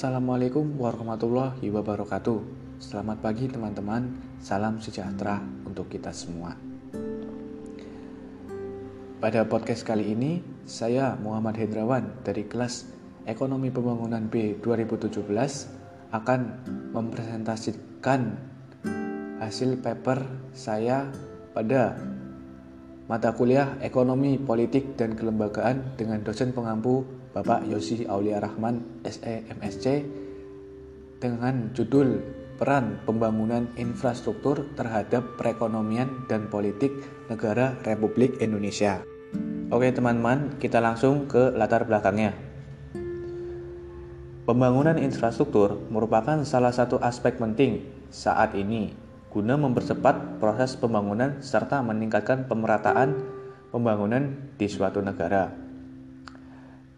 Assalamualaikum warahmatullahi wabarakatuh. Selamat pagi teman-teman. Salam sejahtera untuk kita semua. Pada podcast kali ini, saya Muhammad Hendrawan dari kelas Ekonomi Pembangunan B 2017 akan mempresentasikan hasil paper saya pada mata kuliah Ekonomi, Politik, dan Kelembagaan dengan dosen pengampu Bapak Yosi Aulia Rahman SE MSc dengan judul Peran Pembangunan Infrastruktur Terhadap Perekonomian dan Politik Negara Republik Indonesia. Oke teman-teman, kita langsung ke latar belakangnya. Pembangunan infrastruktur merupakan salah satu aspek penting saat ini guna mempercepat proses pembangunan serta meningkatkan pemerataan pembangunan di suatu negara.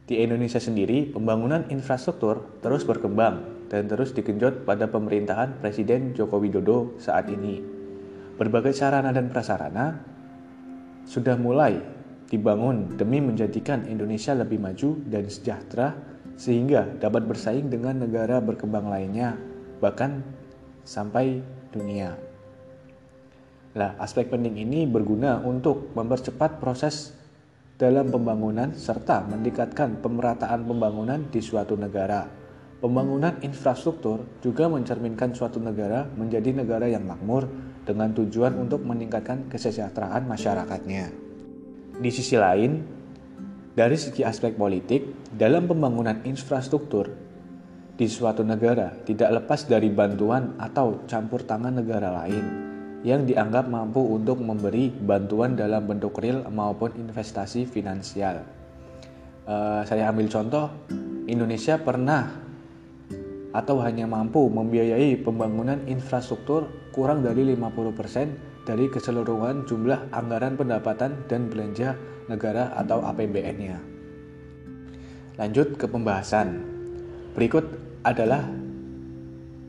Di Indonesia sendiri, pembangunan infrastruktur terus berkembang dan terus digenjot pada pemerintahan Presiden Joko Widodo saat ini. Berbagai sarana dan prasarana sudah mulai dibangun demi menjadikan Indonesia lebih maju dan sejahtera sehingga dapat bersaing dengan negara berkembang lainnya, bahkan sampai dunia. Nah, aspek penting ini berguna untuk mempercepat proses dalam pembangunan serta meningkatkan pemerataan pembangunan di suatu negara. Pembangunan infrastruktur juga mencerminkan suatu negara menjadi negara yang makmur dengan tujuan untuk meningkatkan kesejahteraan masyarakatnya. Di sisi lain, dari segi aspek politik, dalam pembangunan infrastruktur di suatu negara tidak lepas dari bantuan atau campur tangan negara lain yang dianggap mampu untuk memberi bantuan dalam bentuk real maupun investasi finansial. Uh, saya ambil contoh, Indonesia pernah atau hanya mampu membiayai pembangunan infrastruktur kurang dari 50% dari keseluruhan jumlah anggaran pendapatan dan belanja negara atau APBN-nya. Lanjut ke pembahasan. Berikut adalah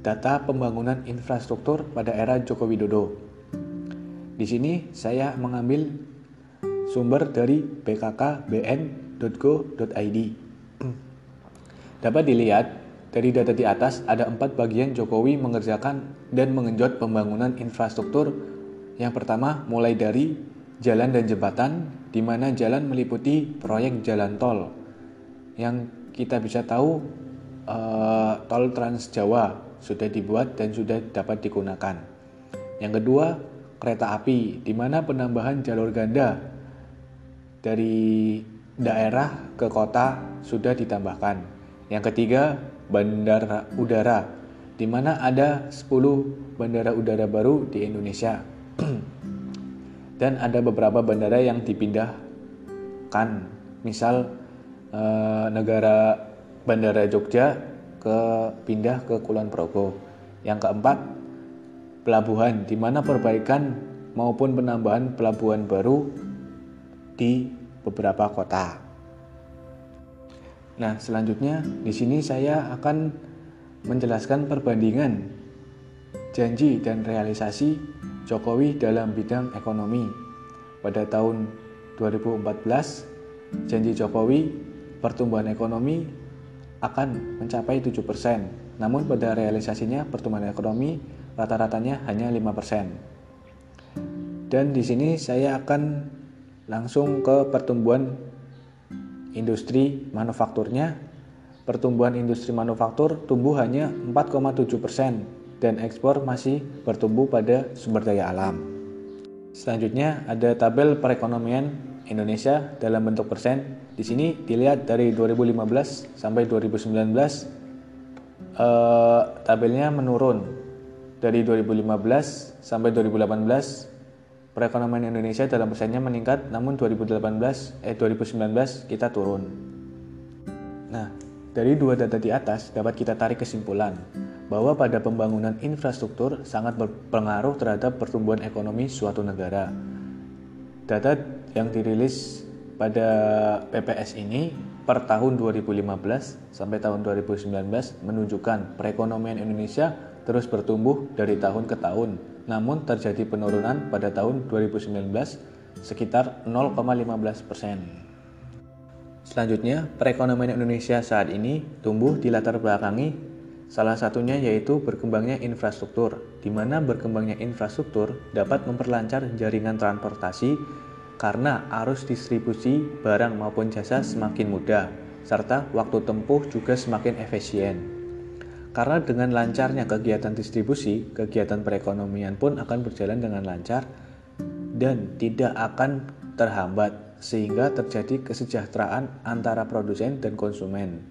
data pembangunan infrastruktur pada era Joko Widodo. Di sini saya mengambil sumber dari bkkbn.go.id. Dapat dilihat dari data di atas ada empat bagian Jokowi mengerjakan dan mengenjot pembangunan infrastruktur. Yang pertama mulai dari jalan dan jembatan, di mana jalan meliputi proyek jalan tol. Yang kita bisa tahu uh, tol Trans Jawa sudah dibuat dan sudah dapat digunakan. Yang kedua, kereta api, di mana penambahan jalur ganda dari daerah ke kota sudah ditambahkan. Yang ketiga, bandara udara, di mana ada 10 bandara udara baru di Indonesia. dan ada beberapa bandara yang dipindahkan, misal eh, negara Bandara Jogja ke pindah ke Kulon Progo. Yang keempat, pelabuhan di mana perbaikan maupun penambahan pelabuhan baru di beberapa kota. Nah, selanjutnya di sini saya akan menjelaskan perbandingan janji dan realisasi Jokowi dalam bidang ekonomi. Pada tahun 2014, janji Jokowi pertumbuhan ekonomi akan mencapai 7%. Namun pada realisasinya pertumbuhan ekonomi rata-ratanya hanya 5%. Dan di sini saya akan langsung ke pertumbuhan industri manufakturnya. Pertumbuhan industri manufaktur tumbuh hanya 4,7% dan ekspor masih bertumbuh pada sumber daya alam. Selanjutnya ada tabel perekonomian Indonesia dalam bentuk persen. Di sini dilihat dari 2015 sampai 2019 eh, tabelnya menurun dari 2015 sampai 2018 perekonomian Indonesia dalam persennya meningkat namun 2018 eh 2019 kita turun. Nah, dari dua data di atas dapat kita tarik kesimpulan bahwa pada pembangunan infrastruktur sangat berpengaruh terhadap pertumbuhan ekonomi suatu negara. Data yang dirilis pada PPS ini per tahun 2015 sampai tahun 2019 menunjukkan perekonomian Indonesia terus bertumbuh dari tahun ke tahun. Namun terjadi penurunan pada tahun 2019 sekitar 0,15 persen. Selanjutnya, perekonomian Indonesia saat ini tumbuh di latar belakangi salah satunya yaitu berkembangnya infrastruktur, di mana berkembangnya infrastruktur dapat memperlancar jaringan transportasi karena arus distribusi barang maupun jasa semakin mudah, serta waktu tempuh juga semakin efisien. Karena dengan lancarnya kegiatan distribusi, kegiatan perekonomian pun akan berjalan dengan lancar dan tidak akan terhambat sehingga terjadi kesejahteraan antara produsen dan konsumen.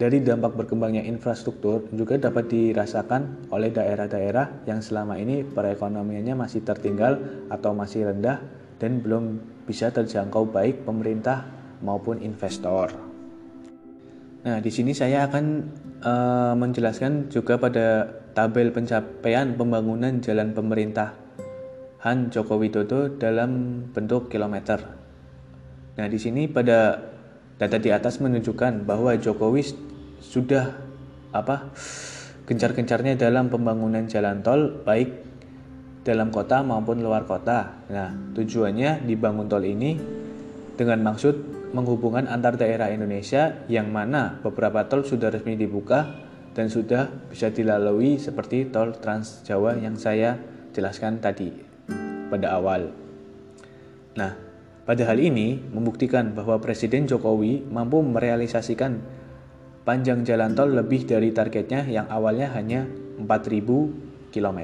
Dari dampak berkembangnya infrastruktur juga dapat dirasakan oleh daerah-daerah yang selama ini perekonomiannya masih tertinggal atau masih rendah dan belum bisa terjangkau baik pemerintah maupun investor. Nah, di sini saya akan uh, menjelaskan juga pada tabel pencapaian pembangunan jalan pemerintahan Joko Widodo dalam bentuk kilometer. Nah, di sini pada data di atas menunjukkan bahwa Jokowi sudah apa gencar-gencarnya dalam pembangunan jalan tol baik dalam kota maupun luar kota. Nah, tujuannya dibangun tol ini dengan maksud menghubungkan antar daerah Indonesia yang mana beberapa tol sudah resmi dibuka dan sudah bisa dilalui seperti tol Trans Jawa yang saya jelaskan tadi pada awal. Nah, pada hal ini membuktikan bahwa Presiden Jokowi mampu merealisasikan panjang jalan tol lebih dari targetnya yang awalnya hanya 4000 km.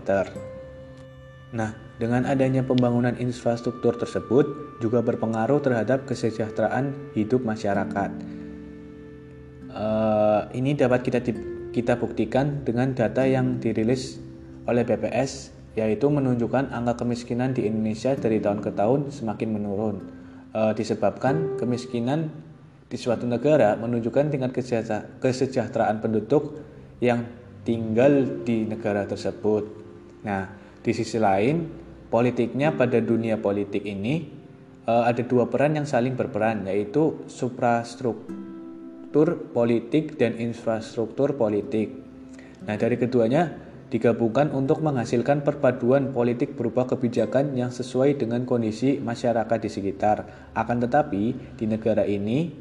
Nah, dengan adanya pembangunan infrastruktur tersebut juga berpengaruh terhadap kesejahteraan hidup masyarakat. Uh, ini dapat kita kita buktikan dengan data yang dirilis oleh BPS yaitu menunjukkan angka kemiskinan di Indonesia dari tahun ke tahun semakin menurun. Uh, disebabkan kemiskinan di suatu negara menunjukkan tingkat kesejahteraan penduduk yang tinggal di negara tersebut. Nah, di sisi lain, politiknya pada dunia politik ini uh, ada dua peran yang saling berperan, yaitu suprastruktur politik dan infrastruktur politik. Nah, dari keduanya digabungkan untuk menghasilkan perpaduan politik berupa kebijakan yang sesuai dengan kondisi masyarakat di sekitar. Akan tetapi, di negara ini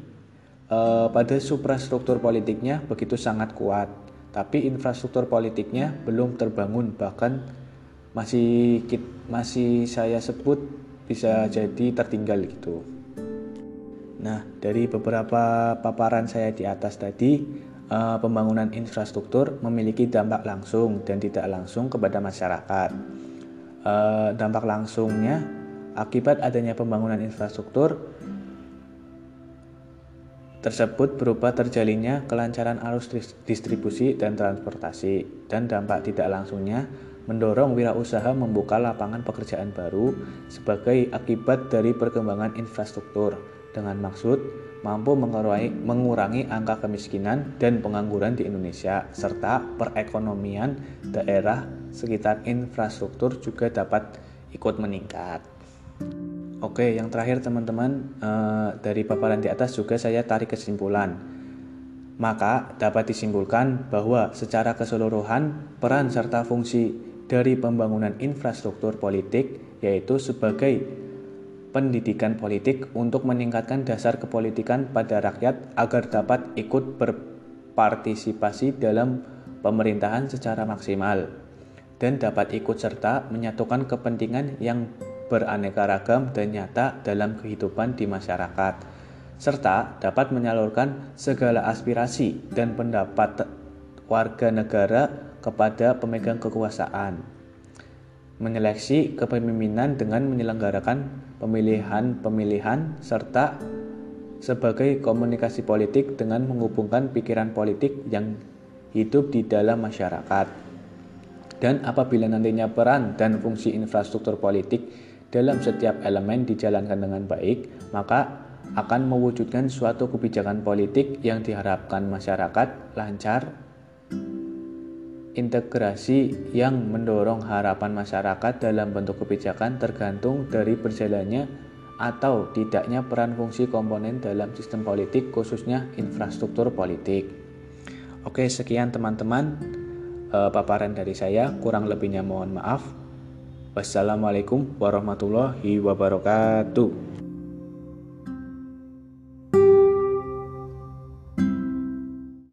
uh, pada suprastruktur politiknya begitu sangat kuat, tapi infrastruktur politiknya belum terbangun bahkan masih masih saya sebut bisa jadi tertinggal gitu. Nah, dari beberapa paparan saya di atas tadi, uh, pembangunan infrastruktur memiliki dampak langsung dan tidak langsung kepada masyarakat. Uh, dampak langsungnya akibat adanya pembangunan infrastruktur tersebut berupa terjalinnya kelancaran arus distribusi dan transportasi dan dampak tidak langsungnya mendorong wirausaha membuka lapangan pekerjaan baru sebagai akibat dari perkembangan infrastruktur dengan maksud mampu mengurangi, angka kemiskinan dan pengangguran di Indonesia serta perekonomian daerah sekitar infrastruktur juga dapat ikut meningkat. Oke, yang terakhir teman-teman eh, dari paparan di atas juga saya tarik kesimpulan maka dapat disimpulkan bahwa secara keseluruhan peran serta fungsi dari pembangunan infrastruktur politik, yaitu sebagai pendidikan politik untuk meningkatkan dasar kepolitikan pada rakyat agar dapat ikut berpartisipasi dalam pemerintahan secara maksimal dan dapat ikut serta menyatukan kepentingan yang beraneka ragam dan nyata dalam kehidupan di masyarakat serta dapat menyalurkan segala aspirasi dan pendapat warga negara kepada pemegang kekuasaan. Menyeleksi kepemimpinan dengan menyelenggarakan pemilihan-pemilihan serta sebagai komunikasi politik dengan menghubungkan pikiran politik yang hidup di dalam masyarakat. Dan apabila nantinya peran dan fungsi infrastruktur politik dalam setiap elemen dijalankan dengan baik, maka akan mewujudkan suatu kebijakan politik yang diharapkan masyarakat lancar, integrasi yang mendorong harapan masyarakat dalam bentuk kebijakan tergantung dari berjalannya atau tidaknya peran fungsi komponen dalam sistem politik khususnya infrastruktur politik. Oke, sekian teman-teman uh, paparan dari saya, kurang lebihnya mohon maaf. Wassalamualaikum warahmatullahi wabarakatuh.